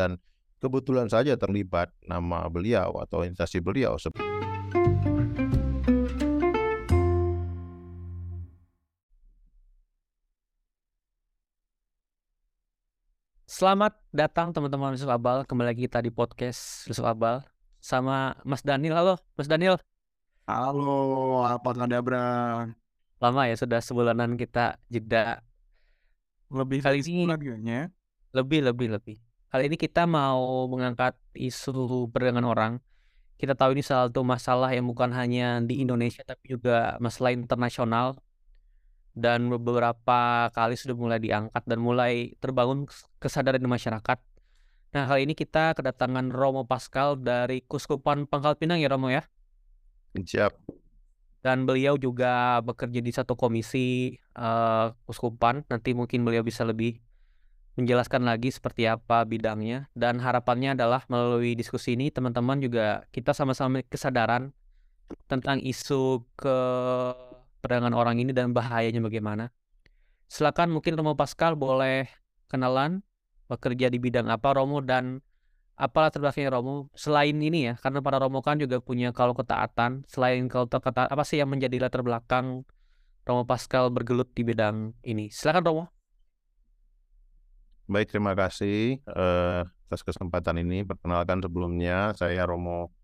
dan kebetulan saja terlibat nama beliau atau instansi beliau. Selamat datang teman-teman Yusuf Abal kembali lagi kita di podcast Yusuf Abal sama Mas Daniel. Halo, Mas Daniel. Halo, apa kabar? Lama ya sudah sebulanan kita jeda. Lebih kali ini kayaknya. Lebih, lebih, lebih. Kali ini kita mau mengangkat isu perdagangan orang. Kita tahu ini salah satu masalah yang bukan hanya di Indonesia tapi juga masalah internasional dan beberapa kali sudah mulai diangkat dan mulai terbangun kesadaran di masyarakat. Nah, kali ini kita kedatangan Romo Pascal dari Kuskupan Pangkal Pinang ya Romo ya. Siap. Dan beliau juga bekerja di satu komisi uh, Kuskupan. Nanti mungkin beliau bisa lebih menjelaskan lagi seperti apa bidangnya dan harapannya adalah melalui diskusi ini teman-teman juga kita sama-sama kesadaran tentang isu ke perdagangan orang ini dan bahayanya bagaimana. Silakan mungkin Romo Pascal boleh kenalan bekerja di bidang apa Romo dan apa latar belakangnya Romo. Selain ini ya karena para Romo kan juga punya kalau ketaatan selain kalau ketaatan apa sih yang menjadi latar belakang Romo Pascal bergelut di bidang ini? Silakan Romo baik terima kasih uh, atas kesempatan ini. Perkenalkan sebelumnya saya Romo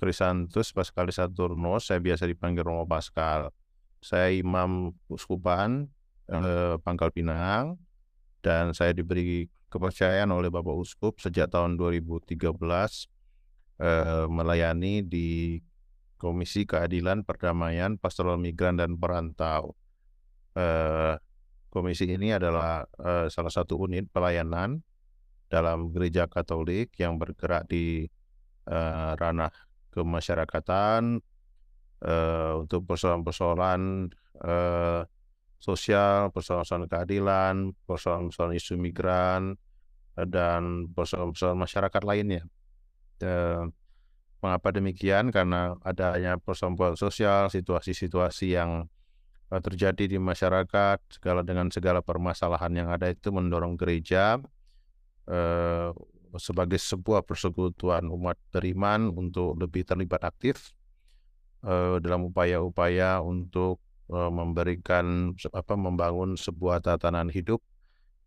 Krisantus Pascalis Saturnus saya biasa dipanggil Romo Pascal. Saya imam uskupan eh, Pangkal Pinang dan saya diberi kepercayaan oleh Bapak Uskup sejak tahun 2013 eh, melayani di Komisi Keadilan Perdamaian Pastoral Migran dan Perantau. Eh, komisi ini adalah eh, salah satu unit pelayanan dalam gereja Katolik yang bergerak di eh, ranah kemasyarakatan, uh, untuk persoalan-persoalan uh, sosial, persoalan-persoalan keadilan, persoalan-persoalan isu migran, uh, dan persoalan-persoalan masyarakat lainnya. Uh, mengapa demikian? Karena adanya persoalan sosial, situasi-situasi yang uh, terjadi di masyarakat, segala dengan segala permasalahan yang ada itu mendorong gereja uh, sebagai sebuah persekutuan umat beriman untuk lebih terlibat aktif uh, dalam upaya-upaya untuk uh, memberikan apa membangun sebuah tatanan hidup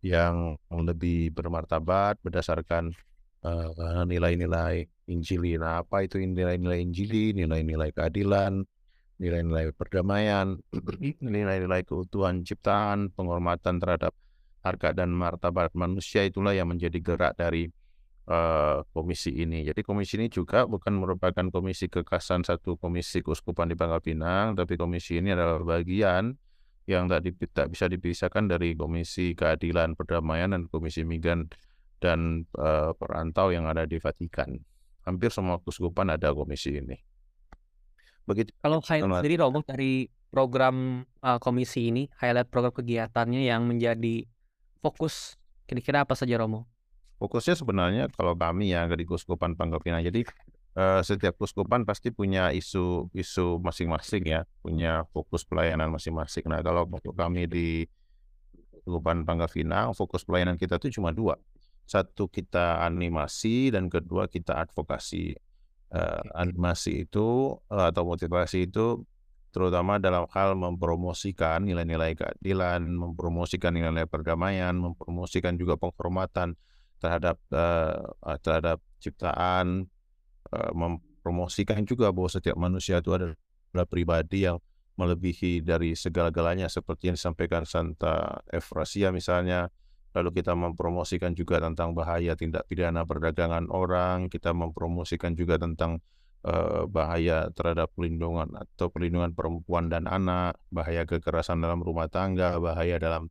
yang lebih bermartabat berdasarkan nilai-nilai uh, Injili. Nah, apa itu nilai-nilai Injili? Nilai-nilai keadilan, nilai-nilai perdamaian, nilai-nilai keutuhan ciptaan, penghormatan terhadap harga dan martabat manusia itulah yang menjadi gerak dari uh, komisi ini. Jadi komisi ini juga bukan merupakan komisi kekasan satu komisi keuskupan di Pangkal Pinang, tapi komisi ini adalah bagian yang tak, tak bisa dipisahkan dari komisi keadilan perdamaian dan komisi migran dan uh, perantau yang ada di Vatikan. Hampir semua keuskupan ada komisi ini. Begitu. Kalau highlight sendiri Romo dari program uh, komisi ini, highlight program kegiatannya yang menjadi fokus kira-kira apa saja Romo? Fokusnya sebenarnya kalau kami ya di Kuskupan Pangkal Pinang. Jadi uh, setiap kuskupan pasti punya isu isu masing-masing ya, punya fokus pelayanan masing-masing. Nah kalau kami di Kuskupan Pangkal Pinang, fokus pelayanan kita itu cuma dua. Satu kita animasi dan kedua kita advokasi. Uh, animasi itu uh, atau motivasi itu terutama dalam hal mempromosikan nilai-nilai keadilan, mempromosikan nilai-nilai perdamaian, mempromosikan juga penghormatan terhadap uh, terhadap ciptaan uh, mempromosikan juga bahwa setiap manusia itu adalah pribadi yang melebihi dari segala-galanya seperti yang disampaikan Santa Efrasia misalnya lalu kita mempromosikan juga tentang bahaya tindak pidana perdagangan orang kita mempromosikan juga tentang uh, bahaya terhadap pelindungan atau perlindungan perempuan dan anak bahaya kekerasan dalam rumah tangga bahaya dalam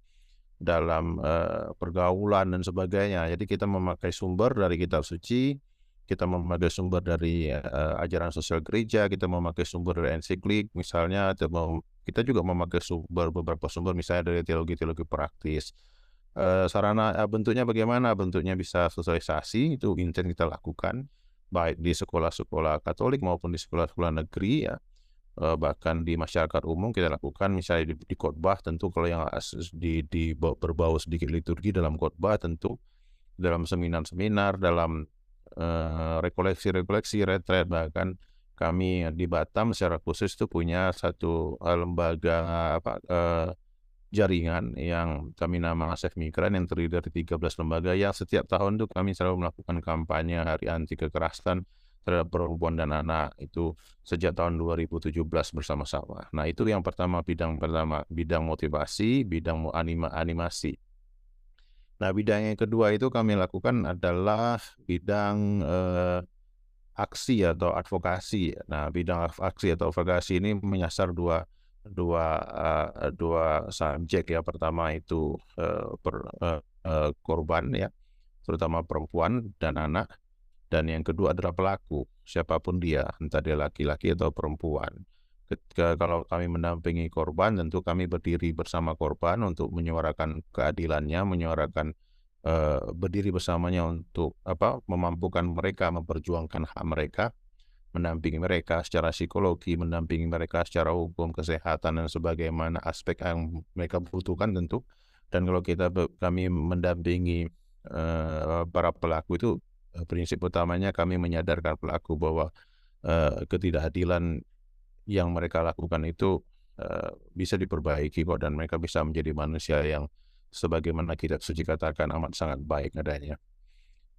dalam uh, pergaulan dan sebagainya. Jadi kita memakai sumber dari kitab suci, kita memakai sumber dari uh, ajaran sosial gereja, kita memakai sumber dari ensiklik misalnya, kita juga memakai sumber beberapa sumber misalnya dari teologi-teologi praktis. Uh, sarana uh, bentuknya bagaimana? Bentuknya bisa sosialisasi itu intent kita lakukan baik di sekolah-sekolah Katolik maupun di sekolah-sekolah negeri ya uh, bahkan di masyarakat umum kita lakukan misalnya di, di khotbah tentu kalau yang di, di berbau sedikit liturgi dalam khotbah tentu dalam seminar-seminar, dalam eh, rekoleksi-rekoleksi, retret bahkan kami di Batam secara khusus itu punya satu eh, lembaga apa eh, jaringan yang kami nama Asef Migran yang terdiri dari 13 lembaga yang setiap tahun itu kami selalu melakukan kampanye hari anti kekerasan terhadap perempuan dan anak itu sejak tahun 2017 bersama-sama. Nah itu yang pertama bidang pertama bidang motivasi, bidang anima, animasi. Nah bidang yang kedua itu kami lakukan adalah bidang eh, aksi atau advokasi. Nah bidang aksi atau advokasi ini menyasar dua dua uh, dua subjek ya. Pertama itu uh, per, uh, uh, korban ya terutama perempuan dan anak. Dan yang kedua adalah pelaku siapa pun dia entah dia laki-laki atau perempuan. Ketika kalau kami mendampingi korban tentu kami berdiri bersama korban untuk menyuarakan keadilannya menyuarakan uh, berdiri bersamanya untuk apa memampukan mereka memperjuangkan hak mereka mendampingi mereka secara psikologi, mendampingi mereka secara hukum, kesehatan dan sebagaimana aspek yang mereka butuhkan tentu. Dan kalau kita kami mendampingi uh, para pelaku itu uh, prinsip utamanya kami menyadarkan pelaku bahwa uh, ketidakadilan yang mereka lakukan itu uh, bisa diperbaiki kok dan mereka bisa menjadi manusia yang sebagaimana kita suci katakan amat sangat baik adanya.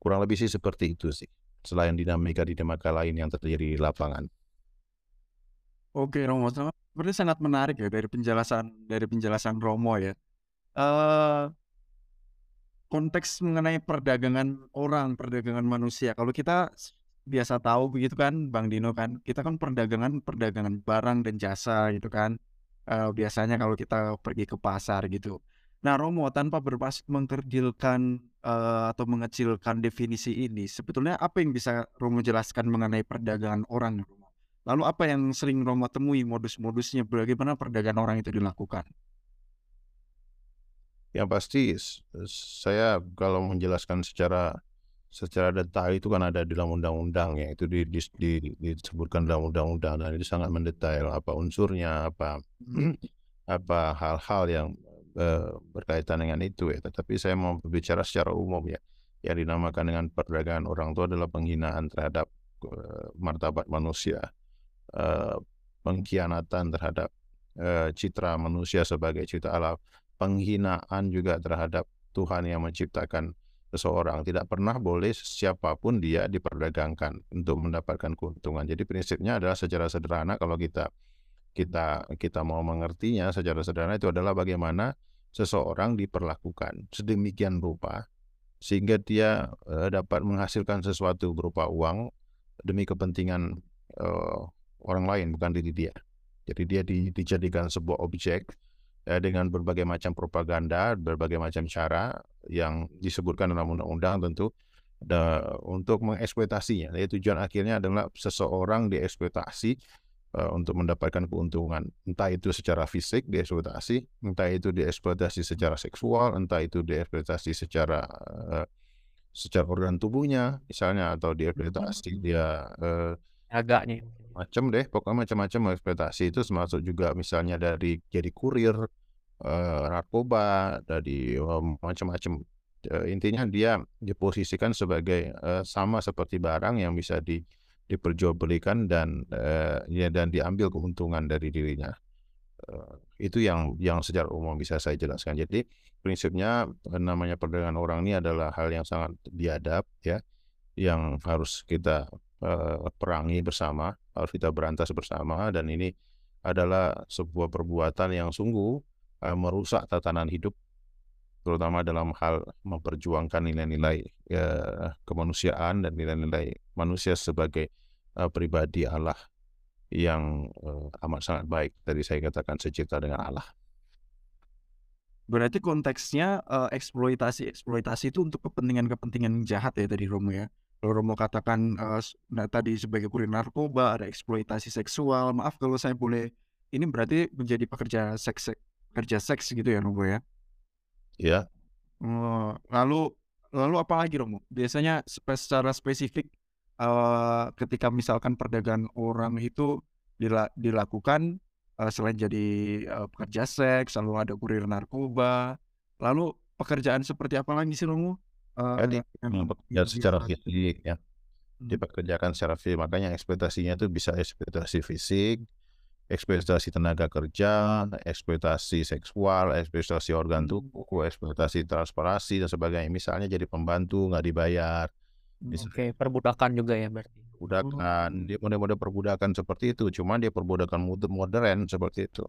Kurang lebih sih seperti itu sih selain dinamika-dinamika lain yang terjadi di lapangan. Oke Romo, seperti sangat menarik ya dari penjelasan dari penjelasan Romo ya. Uh, konteks mengenai perdagangan orang, perdagangan manusia. Kalau kita biasa tahu begitu kan, Bang Dino kan, kita kan perdagangan perdagangan barang dan jasa gitu kan. Uh, biasanya kalau kita pergi ke pasar gitu. Nah, Romo tanpa bermaksud mengkerdilkan uh, atau mengecilkan definisi ini, sebetulnya apa yang bisa Romo jelaskan mengenai perdagangan orang, Romo? Lalu apa yang sering Romo temui modus-modusnya, bagaimana perdagangan orang itu dilakukan? Yang pasti saya kalau menjelaskan secara secara detail itu kan ada di dalam undang-undang ya itu di, di, di, disebutkan dalam undang-undang dan itu sangat mendetail apa unsurnya apa apa hal-hal yang Eh, berkaitan dengan itu ya. Tetapi saya mau berbicara secara umum ya. Yang dinamakan dengan perdagangan orang itu adalah penghinaan terhadap uh, martabat manusia, uh, pengkhianatan terhadap citra manusia sebagai cipta Allah, penghinaan juga terhadap Tuhan yang menciptakan seseorang. Tidak pernah boleh siapa pun dia diperdagangkan untuk mendapatkan keuntungan. Jadi prinsipnya adalah secara sederhana kalau kita kita kita mau mengertinya secara sederhana itu adalah bagaimana seseorang diperlakukan sedemikian rupa sehingga dia uh, dapat menghasilkan sesuatu berupa uang demi kepentingan uh, orang lain bukan diri dia. Jadi dia di, dijadikan sebuah objek uh, dengan berbagai macam propaganda, berbagai macam cara yang disebutkan dalam undang-undang tentu untuk mengeksploitasinya. Jadi tujuan akhirnya adalah seseorang dieksploitasi uh, untuk mendapatkan keuntungan. Entah itu secara fisik dieksploitasi, entah itu dieksploitasi secara seksual, entah itu dieksploitasi secara uh, secara organ tubuhnya misalnya atau dieksploitasi dia uh, agaknya. macam deh pokoknya macam-macam eksploitasi. Itu termasuk juga misalnya dari jadi kurir uh, narkoba dari um, macam-macam uh, intinya dia diposisikan sebagai uh, sama seperti barang yang bisa di diperjualbelikan dan uh, ya dan diambil keuntungan dari dirinya. Uh, itu yang yang secara umum bisa saya jelaskan. Jadi prinsipnya namanya perdagangan orang ini adalah hal yang sangat biadab ya, yang harus kita uh, perangi bersama, harus kita berantas bersama dan ini adalah sebuah perbuatan yang sungguh uh, merusak tatanan hidup terutama dalam hal memperjuangkan nilai-nilai ya, kemanusiaan dan nilai-nilai manusia sebagai uh, pribadi Allah yang uh, amat sangat baik. Tadi saya katakan secipta dengan Allah. Berarti konteksnya uh, eksploitasi eksploitasi itu untuk kepentingan-kepentingan jahat ya tadi Romo ya. Kalau Romo katakan uh, nah, tadi sebagai kurir narkoba ada eksploitasi seksual. Maaf kalau saya boleh ini berarti menjadi pekerja seks pekerja seks gitu ya Romo ya. Ya. Lalu lalu apa lagi Romo? Biasanya secara spesifik uh, ketika misalkan perdagangan orang itu dila dilakukan uh, selain jadi uh, pekerja seks, lalu ada kurir narkoba, lalu pekerjaan seperti apa lagi sih Romo? Jadi yang yang secara fisik ya, Hmm. dipekerjakan secara fisik. Makanya ekspektasinya itu bisa ekspektasi fisik, ekspektasi tenaga kerja, ekspektasi seksual, ekspektasi organ Hmm. tubuh, ekspektasi transportasi dan sebagainya. Misalnya jadi pembantu nggak dibayar, misalnya Oke, perbudakan juga ya berarti. perbudakan, dia mode-mode perbudakan seperti itu. Cuma dia perbudakan mode- modern seperti itu.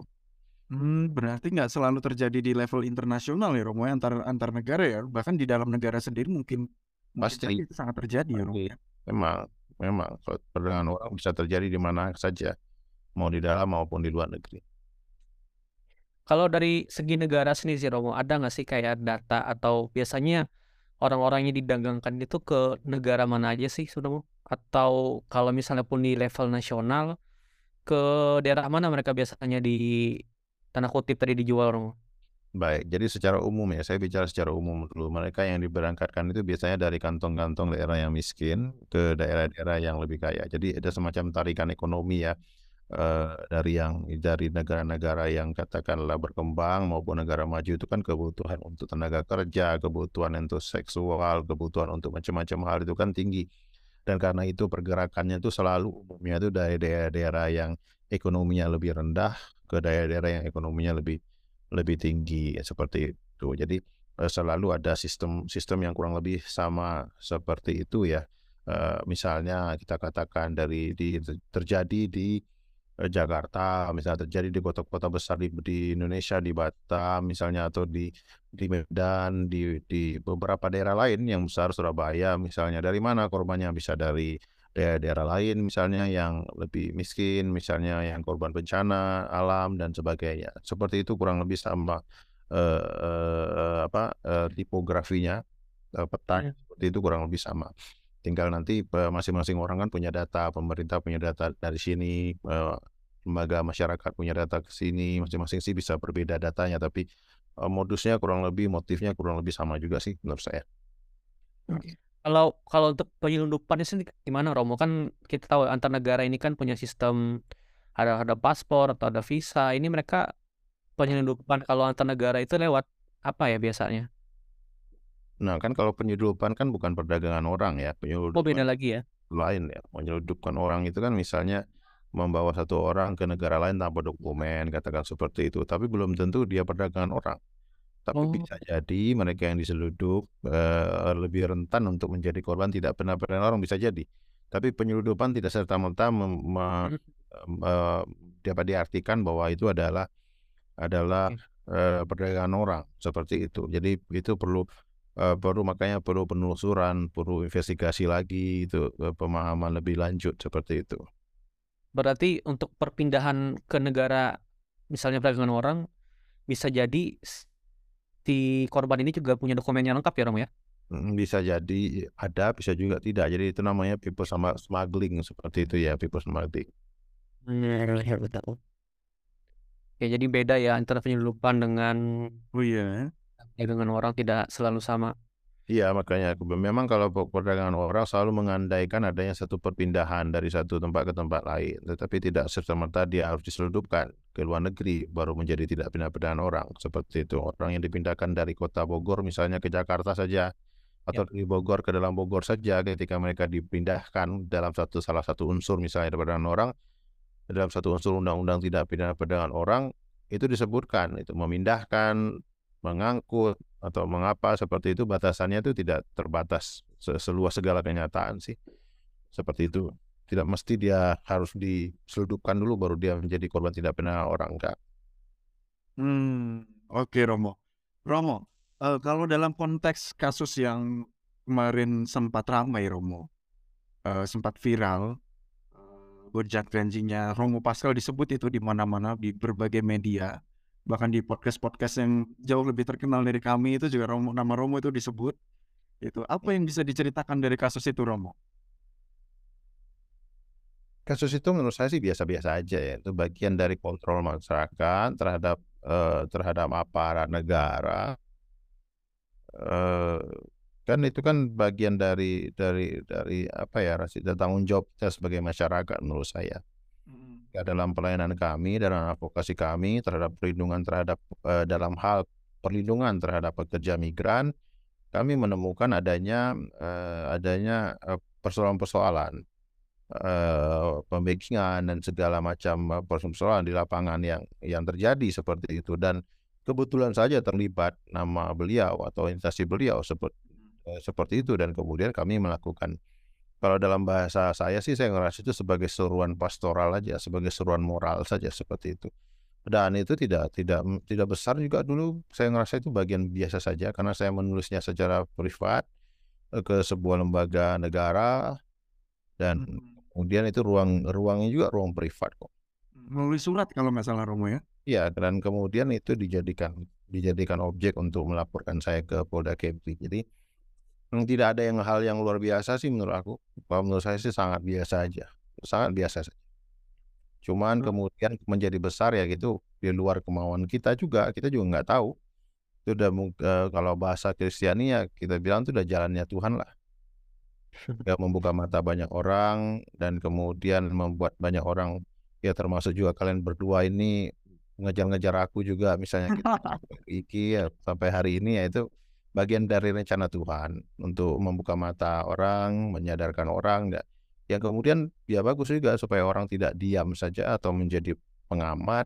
Hmm, berarti nggak selalu terjadi di level internasional ya Romo ya, antar antar negara ya bahkan di dalam negara sendiri mungkin mungkin Pasti. saja itu sangat terjadi ya Romo ya. Memang, memang kalau perdagangan orang bisa terjadi di mana saja, mau di dalam maupun di luar negeri. Kalau dari segi negara sendiri sih Romo, ada nggak sih kayak data atau biasanya orang-orang yang didagangkan itu ke negara mana aja sih Romo? Atau kalau misalnya pun di level nasional, ke daerah mana mereka biasanya di tanda kutip tadi dijual Romo? Baik, jadi secara umum ya, saya bicara secara umum dulu. Mereka yang diberangkatkan itu biasanya dari kantong-kantong daerah yang miskin ke daerah-daerah yang lebih kaya. Jadi ada semacam tarikan ekonomi ya eh, dari yang dari negara-negara yang katakanlah berkembang maupun negara maju itu kan kebutuhan untuk tenaga kerja, kebutuhan untuk seksual, kebutuhan untuk macam-macam hal itu kan tinggi. Dan karena itu pergerakannya itu selalu umumnya itu dari daerah-daerah yang ekonominya lebih rendah ke daerah-daerah yang ekonominya lebih lebih tinggi seperti itu. Jadi eh, selalu ada sistem sistem yang kurang lebih sama seperti itu ya. Eh, misalnya kita katakan dari di terjadi di eh, Jakarta, misalnya terjadi di kota-kota besar di, di Indonesia, di Batam misalnya atau di di Medan, di di beberapa daerah lain yang besar Surabaya misalnya. Dari mana korbannya? Bisa dari daerah-daerah lain misalnya yang lebih miskin, misalnya yang korban bencana alam dan sebagainya. Seperti itu kurang lebih sama eh, eh, apa eh, tipografinya eh, petanya seperti itu kurang lebih sama. Tinggal nanti masing-masing orang kan punya data, pemerintah punya data dari sini, lembaga masyarakat punya data ke sini, masing-masing sih bisa berbeda datanya, tapi modusnya kurang lebih, motifnya kurang lebih sama juga sih menurut saya. Kalau kalau untuk penyelundupannya sendiri gimana Romo? Kan kita tahu antar negara ini kan punya sistem ada ada paspor atau ada visa. Ini mereka penyelundupan kalau antar negara itu lewat apa ya biasanya? Nah kan kalau penyelundupan kan bukan perdagangan orang ya, Oh penyelundupan beda lagi ya? lain ya. Menyelundupkan orang itu kan misalnya membawa satu orang ke negara lain tanpa dokumen, katakan seperti itu. Tapi belum tentu dia perdagangan orang. Tapi Oh. bisa jadi mereka yang diseludup eh, lebih rentan untuk menjadi korban tidak pernah perdagangan orang bisa jadi. Tapi penyelundupan tidak serta-merta Hmm. eh, dapat diartikan bahwa itu adalah adalah eh, perdagangan orang seperti itu. Jadi itu perlu eh, perlu makanya perlu penelusuran, perlu investigasi lagi itu eh, pemahaman lebih lanjut seperti itu. Berarti untuk perpindahan ke negara misalnya perdagangan orang bisa jadi si korban ini juga punya dokumen yang lengkap ya Romo ya? Mm, Bisa jadi ada, bisa juga tidak. Jadi itu namanya people sama smuggling seperti itu ya, people smuggling. Ya jadi beda ya antara penyelundupan dengan Oh iya. Perdagangan orang tidak selalu sama. Iya, makanya aku memang kalau pe- perdagangan orang selalu mengandaikan adanya satu perpindahan dari satu tempat ke tempat lain, tetapi tidak serta-merta dia harus diselundupkan ke luar negeri baru menjadi tidak pindah perdagangan orang. Seperti itu, orang yang dipindahkan dari kota Bogor misalnya ke Jakarta saja atau dari Bogor ke dalam Bogor saja ketika mereka dipindahkan dalam satu salah satu unsur misalnya perdagangan orang dalam satu unsur undang-undang tidak pidana perdagangan orang itu disebutkan itu memindahkan, mengangkut atau mengapa seperti itu batasannya itu tidak terbatas se- seluas segala kenyataan sih. Seperti itu. Tidak mesti dia harus diseludupkan dulu baru dia menjadi korban tidak pidana orang enggak. Hmm, oke Romo. Romo, eh, kalau dalam konteks kasus yang kemarin sempat ramai Romo, eh, sempat viral, eh, gonjang ganjingnya Romo Pascal disebut itu di mana-mana di berbagai media, bahkan di podcast-podcast yang jauh lebih terkenal dari kami itu juga Romo, nama Romo itu disebut. Itu apa yang bisa diceritakan dari kasus itu Romo? Kasus itu menurut saya sih biasa-biasa aja ya. Itu bagian dari kontrol masyarakat terhadap eh, terhadap aparat negara. Eh, kan itu kan bagian dari dari dari apa ya rasa tanggung jawab kita sebagai masyarakat menurut saya. Dalam pelayanan kami, dalam advokasi kami terhadap perlindungan terhadap eh, dalam hal perlindungan terhadap pekerja migran kami menemukan adanya uh, adanya uh, persoalan-persoalan uh, pembackingan dan segala macam persoalan di lapangan yang yang terjadi seperti itu. Dan kebetulan saja terlibat nama beliau atau instansi beliau seperti seperti itu dan kemudian kami melakukan kalau dalam bahasa saya sih saya ngerasa itu sebagai seruan pastoral aja sebagai seruan moral saja seperti itu. Dan itu tidak tidak tidak besar juga dulu. Saya ngerasa itu bagian biasa saja karena saya menulisnya secara privat eh, ke sebuah lembaga negara dan hmm. kemudian itu ruang ruangnya juga ruang privat kok. Menulis surat kalau nggak salah Romo ya? Iya dan kemudian itu dijadikan dijadikan objek untuk melaporkan saya ke Polda Kepri jadi tidak ada yang hal yang luar biasa sih menurut aku kalau menurut saya sih sangat biasa aja sangat biasa saja Cuman hmm. kemudian menjadi besar ya gitu di luar kemauan kita juga, kita juga nggak tahu. Itu udah uh, kalau bahasa Kristiani ya kita bilang itu udah jalannya Tuhan lah. Ya membuka mata banyak orang dan kemudian membuat banyak orang ya termasuk juga kalian berdua ini ngejar-ngejar aku juga misalnya gitu. Iki ya sampai hari ini ya itu bagian dari rencana Tuhan untuk membuka mata orang, menyadarkan orang yang kemudian ya bagus juga supaya orang tidak diam saja atau menjadi pengamat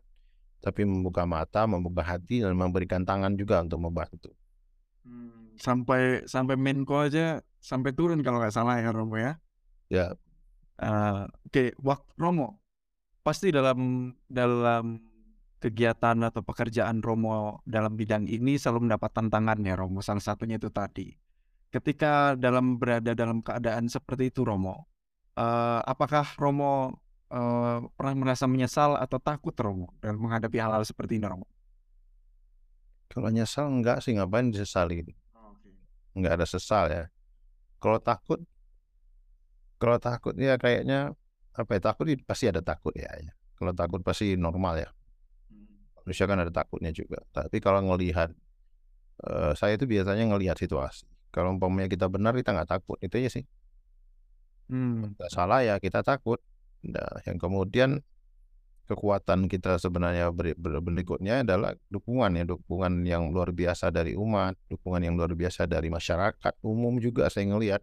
tapi membuka mata, membuka hati dan memberikan tangan juga untuk membantu. Hmm, sampai sampai Menko aja sampai turun kalau nggak salah ya Romo ya. Ya. Uh, Oke, okay. Romo pasti dalam dalam kegiatan atau pekerjaan Romo dalam bidang ini selalu mendapat tantangan ya Romo. Salah satunya itu tadi. Ketika dalam berada dalam keadaan seperti itu Romo, uh, apakah Romo uh, pernah merasa menyesal atau takut Romo dalam menghadapi hal-hal seperti ini Romo? Kalau nyesal enggak sih ngapain disesali? Oh, okay. Enggak ada sesal ya. Kalau takut, kalau takut ya kayaknya apa ya takut pasti ada takut ya. ya. Kalau takut pasti normal ya. Manusia kan ada takutnya juga. Tapi kalau ngelihat, uh, saya itu biasanya ngelihat situasi. Kalau umpamanya kita benar kita nggak takut itu aja sih. Hmm. Nggak salah ya kita takut. Nah, yang kemudian kekuatan kita sebenarnya ber, ber, berikutnya adalah dukungan ya, dukungan yang luar biasa dari umat, dukungan yang luar biasa dari masyarakat umum juga saya ngelihat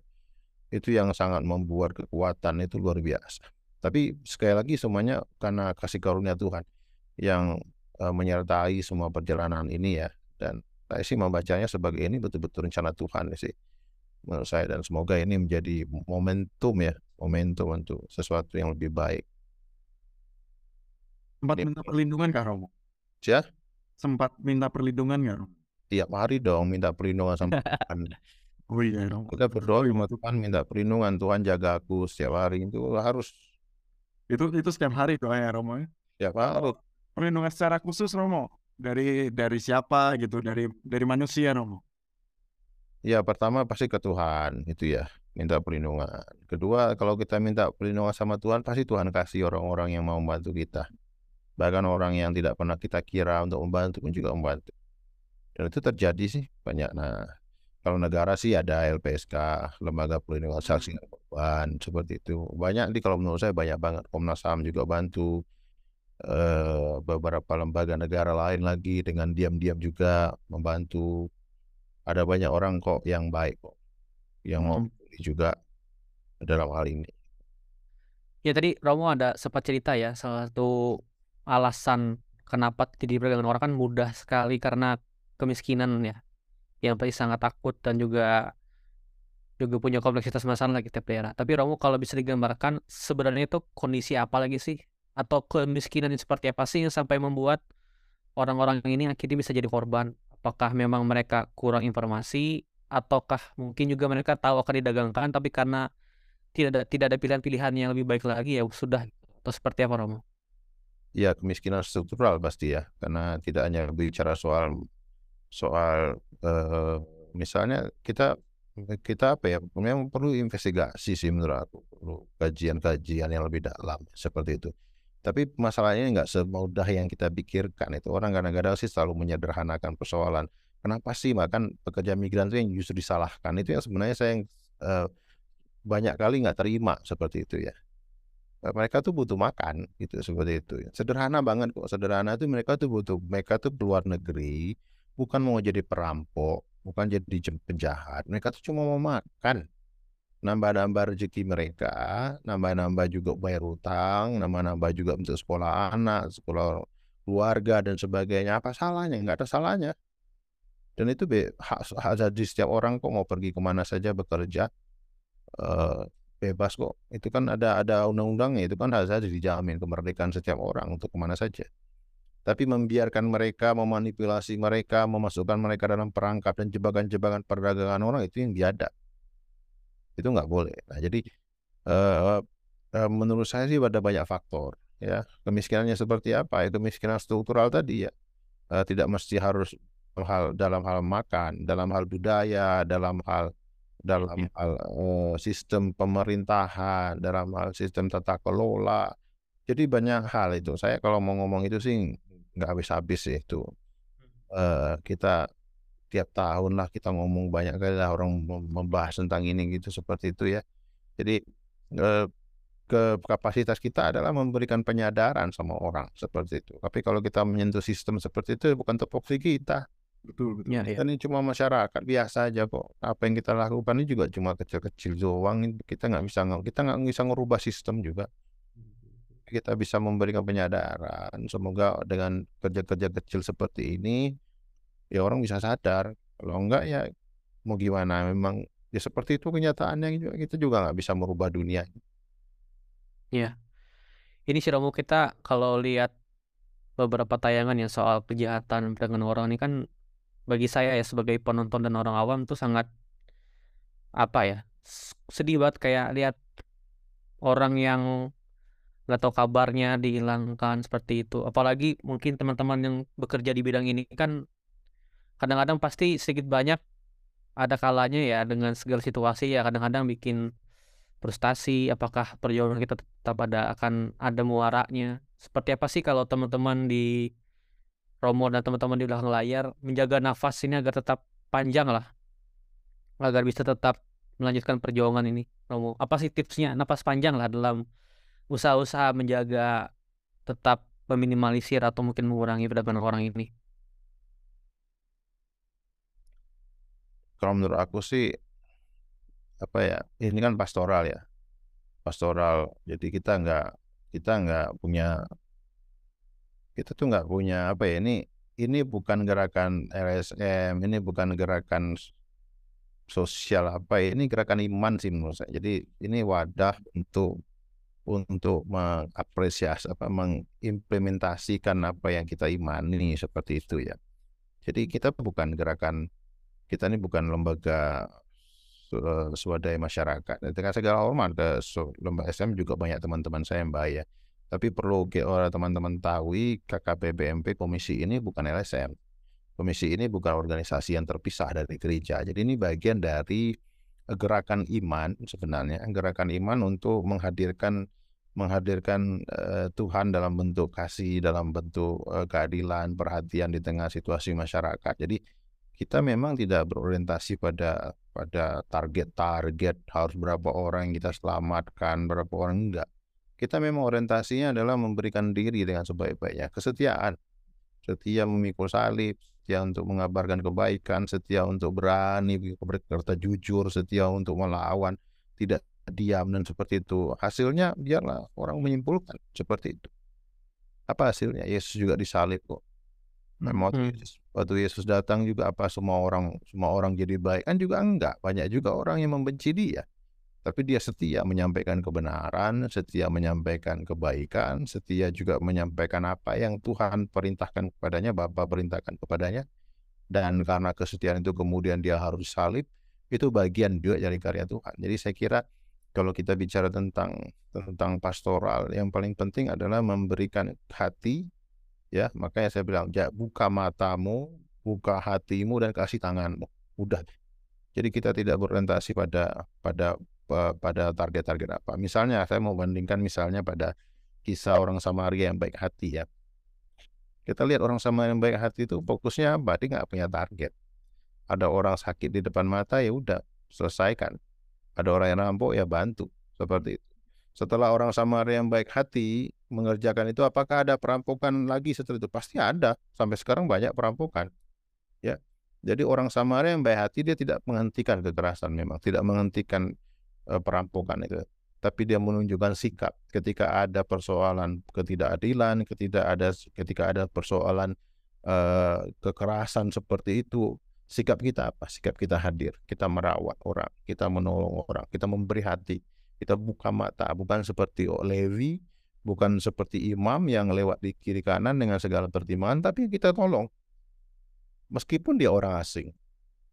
itu yang sangat membuat kekuatan itu luar biasa. Tapi sekali lagi semuanya karena kasih karunia Tuhan yang uh, menyertai semua perjalanan ini ya dan saya sih membacanya sebagai ini betul-betul rencana Tuhan sih menurut saya dan semoga ini menjadi momentum ya momentum untuk sesuatu yang lebih baik. Sempat minta perlindungan kak Romo? Ya? Sempat minta perlindungan nggak Romo? Tiap hari dong minta perlindungan sama Tuhan. oh iya Romo. Kita berdoa sama Tuhan minta perlindungan Tuhan jaga aku setiap hari itu harus. Itu itu setiap hari doa ya Romo? Ya harus. Perlindungan secara khusus Romo dari dari siapa gitu dari dari manusia Romo? Ya pertama pasti ke Tuhan itu ya minta perlindungan. Kedua kalau kita minta perlindungan sama Tuhan pasti Tuhan kasih orang-orang yang mau membantu kita. Bahkan orang yang tidak pernah kita kira untuk membantu pun juga membantu. Dan itu terjadi sih banyak. Nah kalau negara sih ada LPSK, Lembaga Perlindungan Saksi dan Korban seperti itu. Banyak nih kalau menurut saya banyak banget. Komnas HAM juga bantu. Eh, beberapa lembaga negara lain lagi dengan diam-diam juga membantu ada banyak orang kok yang baik kok yang mau hmm. juga dalam hal ini. Ya tadi Romo ada sempat cerita ya salah satu alasan kenapa jadi perdagangan orang kan mudah sekali karena kemiskinan ya yang pasti sangat takut dan juga juga punya kompleksitas masalah di tiap daerah. Tapi Romo kalau bisa digambarkan sebenarnya itu kondisi apa lagi sih atau kemiskinan yang seperti apa sih yang sampai membuat orang-orang ini akhirnya bisa jadi korban? Apakah memang mereka kurang informasi? Ataukah mungkin juga mereka tahu akan didagangkan tapi karena tidak ada tidak ada pilihan-pilihan yang lebih baik lagi ya sudah atau seperti apa Romo? Ya kemiskinan struktural pasti ya karena tidak hanya bicara soal soal uh, misalnya kita kita apa ya memang perlu investigasi sih menurut aku perlu kajian-kajian yang lebih dalam seperti itu tapi masalahnya nggak semudah yang kita pikirkan itu orang kadang-kadang sih selalu menyederhanakan persoalan. Kenapa sih bahkan pekerja migran itu yang justru disalahkan itu yang sebenarnya saya yang banyak kali nggak terima seperti itu ya. Mereka tuh butuh makan gitu seperti itu. Ya. Sederhana banget kok. Sederhana itu mereka tuh butuh mereka tuh keluar negeri bukan mau jadi perampok, bukan jadi penjahat. Mereka tuh cuma mau makan, nambah-nambah rezeki mereka, nambah-nambah juga bayar utang, nambah-nambah juga untuk sekolah anak, sekolah keluarga dan sebagainya. Apa salahnya? Nggak ada salahnya. Dan itu hak, hak jadi setiap orang kok mau pergi ke mana saja bekerja uh, bebas kok. Itu kan ada ada undang-undangnya. Itu kan hak saja dijamin kemerdekaan setiap orang untuk ke mana saja. Tapi membiarkan mereka memanipulasi mereka, memasukkan mereka dalam perangkap dan jebakan-jebakan perdagangan orang itu yang biadab. Itu nggak boleh. Nah jadi uh, uh, menurut saya sih ada banyak faktor ya kemiskinannya seperti apa ya kemiskinan struktural tadi ya uh, tidak mesti harus hal dalam hal makan, dalam hal budaya, dalam hal dalam ya. hal uh, sistem pemerintahan, dalam hal sistem tata kelola. Jadi banyak hal itu. Saya kalau mau ngomong itu sih nggak habis-habis sih itu. Uh, kita tiap tahun lah kita ngomong banyak kali lah orang membahas tentang ini gitu seperti itu ya. Jadi ke kapasitas kita adalah memberikan penyadaran sama orang seperti itu. Tapi kalau kita menyentuh sistem seperti itu bukan tupoksi kita. Betul, betul. Ya, ya. Ini cuma masyarakat biasa aja kok. Apa yang kita lakukan ini juga cuma kecil-kecil doang. Kita nggak bisa kita nggak bisa ngerubah sistem juga. Kita bisa memberikan penyadaran. Semoga dengan kerja-kerja kecil seperti ini, ya orang bisa sadar. Kalau enggak ya mau gimana? Memang ya seperti itu kenyataannya juga. Kita juga nggak bisa merubah dunia. Ya. Ini sih Romo kita kalau lihat beberapa tayangan yang soal kejahatan dengan orang ini kan bagi saya ya sebagai penonton dan orang awam tuh sangat apa ya sedih banget kayak lihat orang yang nggak tahu kabarnya dihilangkan seperti itu apalagi mungkin teman-teman yang bekerja di bidang ini kan kadang-kadang pasti sedikit banyak ada kalanya ya dengan segala situasi ya kadang-kadang bikin frustasi apakah perjuangan kita tetap ada akan ada muaranya. Seperti apa sih kalau teman-teman di Romo dan teman-teman di belakang layar menjaga nafas ini agar tetap panjang lah agar bisa tetap melanjutkan perjuangan ini Romo. Apa sih tipsnya? Nafas panjang lah dalam usaha-usaha menjaga tetap meminimalisir atau mungkin mengurangi perdagangan orang ini kalau menurut aku sih apa ya ini kan pastoral ya. Pastoral jadi kita nggak kita nggak punya kita tuh nggak punya apa ya ini ini bukan gerakan LSM ini bukan gerakan sosial apa ya ini gerakan iman sih menurut saya. Jadi ini wadah untuk untuk mengapresiasi apa mengimplementasikan apa yang kita imani seperti itu ya. Jadi kita bukan gerakan kita ini bukan lembaga swadaya masyarakat dengan segala hormat ke lembaga SM juga banyak teman-teman saya yang bahaya tapi perlu orang teman-teman tahu KKP BMP komisi ini bukan LSM. Komisi ini bukan organisasi yang terpisah dari gereja. Jadi ini bagian dari gerakan iman sebenarnya, gerakan iman untuk menghadirkan menghadirkan uh, Tuhan dalam bentuk kasih, dalam bentuk uh, keadilan, perhatian di tengah situasi masyarakat. Jadi kita memang tidak berorientasi pada pada target-target harus berapa orang yang kita selamatkan, berapa orang enggak kita memang orientasinya adalah memberikan diri dengan sebaik-baiknya. Kesetiaan. Setia memikul salib, setia untuk mengabarkan kebaikan, setia untuk berani berkata jujur, setia untuk melawan, tidak diam dan seperti itu. Hasilnya biarlah orang menyimpulkan seperti itu. Apa hasilnya? Yesus juga disalib kok. Nah, waktu, hmm. Yesus, waktu Yesus datang juga apa semua orang semua orang jadi baik kan juga enggak. Banyak juga orang yang membenci dia tapi dia setia menyampaikan kebenaran, setia menyampaikan kebaikan, setia juga menyampaikan apa yang Tuhan perintahkan kepadanya, Bapa perintahkan kepadanya. Dan karena kesetiaan itu kemudian dia harus salib, itu bagian juga dari karya Tuhan. Jadi saya kira kalau kita bicara tentang tentang pastoral, yang paling penting adalah memberikan hati, ya makanya saya bilang, ya, buka matamu, buka hatimu dan kasih tanganmu. Udah. Jadi kita tidak berorientasi pada pada pada target-target apa. Misalnya saya mau bandingkan misalnya pada kisah orang Samaria yang baik hati ya. Kita lihat orang Samaria yang baik hati itu fokusnya apa? Dia nggak punya target. Ada orang sakit di depan mata ya udah selesaikan. Ada orang yang rampok ya bantu seperti itu. Setelah orang Samaria yang baik hati mengerjakan itu, apakah ada perampokan lagi setelah itu? Pasti ada. Sampai sekarang banyak perampokan. Ya, Jadi orang Samaria yang baik hati dia tidak menghentikan kekerasan memang, tidak menghentikan uh, perampokan itu. Tapi dia menunjukkan sikap ketika ada persoalan ketidakadilan, ketika ada ketika ada persoalan uh, kekerasan seperti itu, sikap kita apa? Sikap kita hadir, kita merawat orang, kita menolong orang, kita memberi hati, kita buka mata, bukan seperti Levi, bukan seperti imam yang lewat di kiri kanan dengan segala pertimbangan, tapi kita tolong meskipun dia orang asing.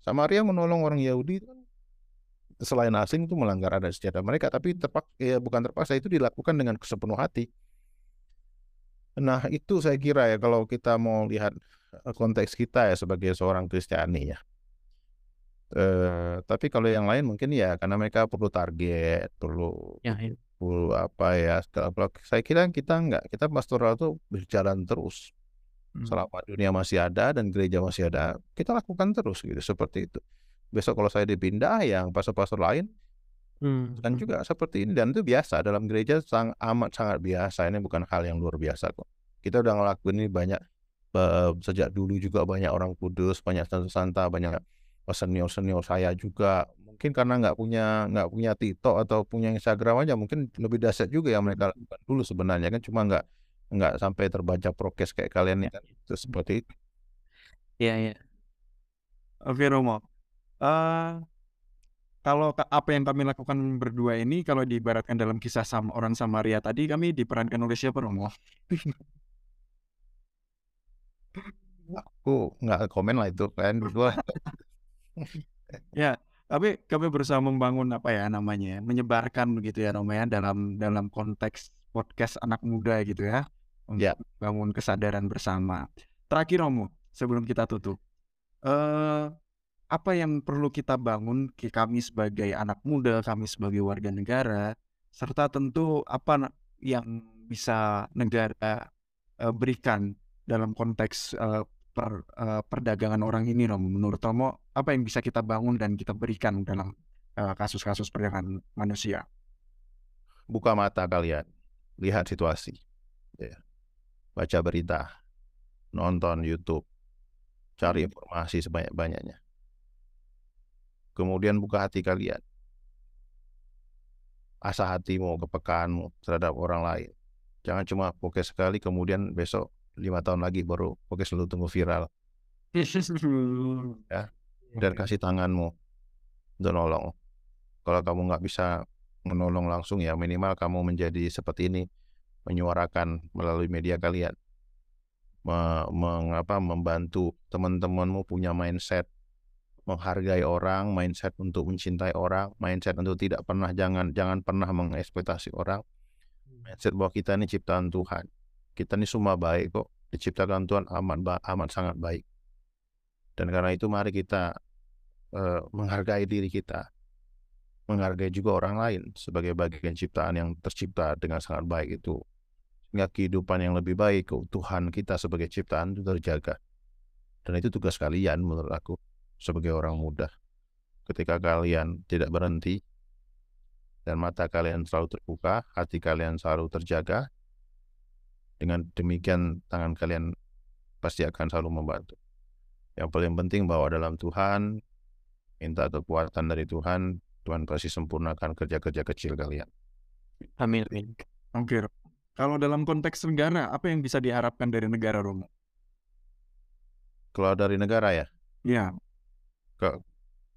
Samaria menolong orang Yahudi kan selain asing itu melanggar adat istiadat mereka, tapi terpak ya bukan terpaksa itu dilakukan dengan sepenuh hati. Nah itu saya kira ya kalau kita mau lihat eh, konteks kita ya sebagai seorang Kristiani ya. Eh, tapi kalau yang lain mungkin ya karena mereka perlu target, perlu Ya, ya. perlu apa ya. Kalau saya kira kita enggak, kita pastoral itu berjalan terus. Hmm. Selama dunia masih ada dan gereja masih ada, kita lakukan terus gitu seperti itu. Besok kalau saya dipindah yang pastor-pastor lain Hmm. dan juga seperti ini dan itu biasa dalam gereja sangat amat sangat biasa. Ini bukan hal yang luar biasa kok. Kita udah ngelakuin ini banyak uh, sejak dulu juga banyak orang kudus, banyak santa-santa, banyak senior-senior saya juga mungkin karena nggak punya nggak punya TikTok atau punya Instagram aja mungkin lebih dahsyat juga yang mereka lakukan dulu sebenarnya kan cuma nggak nggak sampai terbaca prokes kayak kalian ya kan itu seperti itu. Iya, iya. Oke Romo, uh, kalau apa yang kami lakukan berdua ini kalau diibaratkan dalam kisah sama orang Samaria tadi kami diperankan oleh siapa Romo? Aku nggak komen lah itu kalian berdua. ya, tapi kami berusaha membangun apa ya namanya, menyebarkan begitu ya Romo ya dalam dalam konteks podcast anak muda gitu ya untuk Ya. bangun kesadaran bersama. Terakhir Romo, sebelum kita tutup, eh apa yang perlu kita bangun ki- kami sebagai anak muda, kami sebagai warga negara, serta tentu apa yang bisa negara eh, berikan dalam konteks eh, per- eh, perdagangan orang ini Romo. Menurut Romo, apa yang bisa kita bangun dan kita berikan dalam eh, kasus-kasus perdagangan manusia? Buka mata kalian, lihat situasi, ya. baca berita, nonton YouTube, cari informasi sebanyak-banyaknya. Kemudian buka hati kalian, asah hatimu, kepekaanmu terhadap orang lain. Jangan cuma fokus sekali, kemudian besok lima tahun lagi baru fokus lu tunggu viral Ya, dan Oke. kasih tanganmu. Untuk nolong. Kalau kamu nggak bisa menolong langsung ya minimal kamu menjadi seperti ini menyuarakan melalui media kalian. Me- mengapa membantu teman-temanmu punya mindset menghargai orang mindset untuk mencintai orang mindset untuk tidak pernah jangan jangan pernah mengeksploitasi orang. Mindset bahwa kita ini ciptaan Tuhan. Kita ini semua baik kok. Diciptakan Tuhan amat amat sangat baik dan karena itu mari kita menghargai diri kita. Menghargai juga orang lain sebagai bagian ciptaan yang tercipta dengan sangat baik itu. Sehingga kehidupan yang lebih baik keutuhan kita sebagai ciptaan itu terjaga. Dan itu tugas kalian menurut aku sebagai orang muda ketika kalian tidak berhenti dan mata kalian selalu terbuka hati kalian selalu terjaga dengan demikian tangan kalian pasti akan selalu membantu yang paling penting bahwa dalam Tuhan minta kekuatan dari Tuhan Tuhan pasti sempurnakan kerja-kerja kecil kalian Amin, amin. Oke. Kalau dalam konteks negara, apa yang bisa diharapkan dari negara Romo? kalau dari negara ya Ya,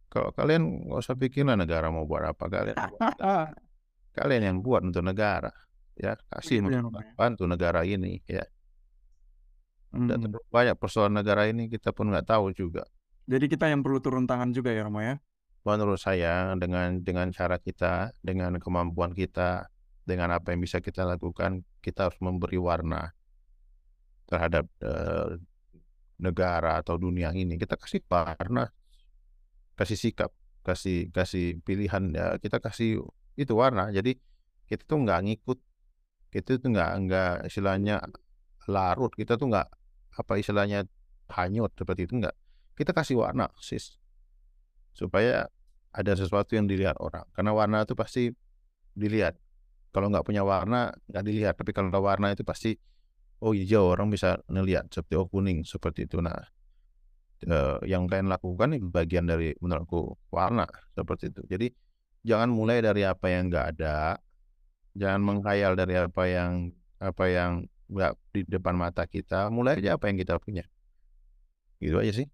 kalau kalian nggak usah pikirlah negara mau buat apa kalian buat. kalian yang buat untuk negara ya kasih ya, Romo, ya. bantu negara ini ya dan Hmm. banyak persoalan negara ini kita pun nggak tahu juga Jadi kita yang perlu turun tangan juga ya Romo ya. menurut saya dengan dengan cara kita dengan kemampuan kita dengan apa yang bisa kita lakukan kita harus memberi warna terhadap eh, negara atau dunia ini kita kasih warna kasih sikap kasih kasih pilihan ya kita kasih itu warna jadi kita tuh nggak ngikut kita tuh nggak nggak istilahnya larut kita tuh nggak apa istilahnya hanyut seperti itu nggak? Kita kasih warna sis. Supaya ada sesuatu yang dilihat orang. Karena warna itu pasti dilihat. Kalau nggak punya warna nggak dilihat. Tapi kalau ada warna itu pasti oh hijau. Orang bisa ngelihat seperti oh kuning seperti itu. Nah eh, yang kalian lakukan ini bagian dari menurutku warna seperti itu. Jadi jangan mulai dari apa yang nggak ada, jangan menghayal dari apa yang apa yang nggak di depan mata kita, mulai aja apa yang kita punya. Gitu aja sih.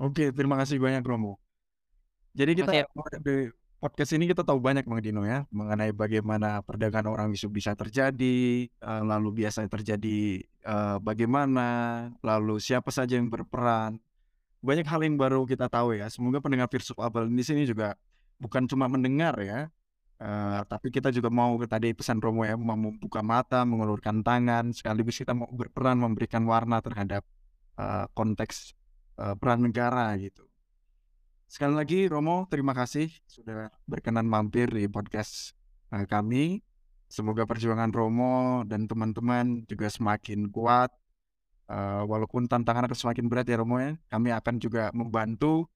Oke, terima kasih banyak Romo. Jadi kita di podcast ini kita tahu banyak Bang Dino ya mengenai bagaimana perdagangan orang bisa bisa terjadi, eh, lalu biasa terjadi eh, bagaimana, lalu siapa saja yang berperan. Banyak hal yang baru kita tahu ya. Semoga pendengar First of Abel di sini juga bukan cuma mendengar ya, eh, tapi kita juga mau tadi pesan Romo ya, mau membuka mata, mengulurkan tangan, sekaligus kita mau berperan memberikan warna terhadap eh, konteks eh, peran negara gitu. Sekali lagi Romo, terima kasih sudah berkenan mampir di podcast eh, kami. Semoga perjuangan Romo dan teman-teman juga semakin kuat. Eh, walaupun tantangan akan semakin berat ya Romo ya, kami akan juga membantu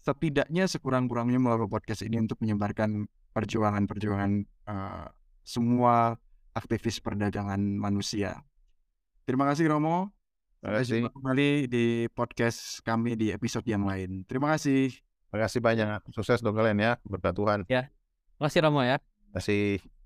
setidaknya sekurang-kurangnya melalui podcast ini untuk menyebarkan perjuangan-perjuangan eh, semua aktivis perdagangan manusia. Terima kasih Romo. Terima kasih. jumpa kembali di podcast kami di episode yang lain. Terima kasih. Terima kasih banyak. Sukses untuk kalian ya. Berkat Tuhan. Makasih Romo ya. Terima kasih.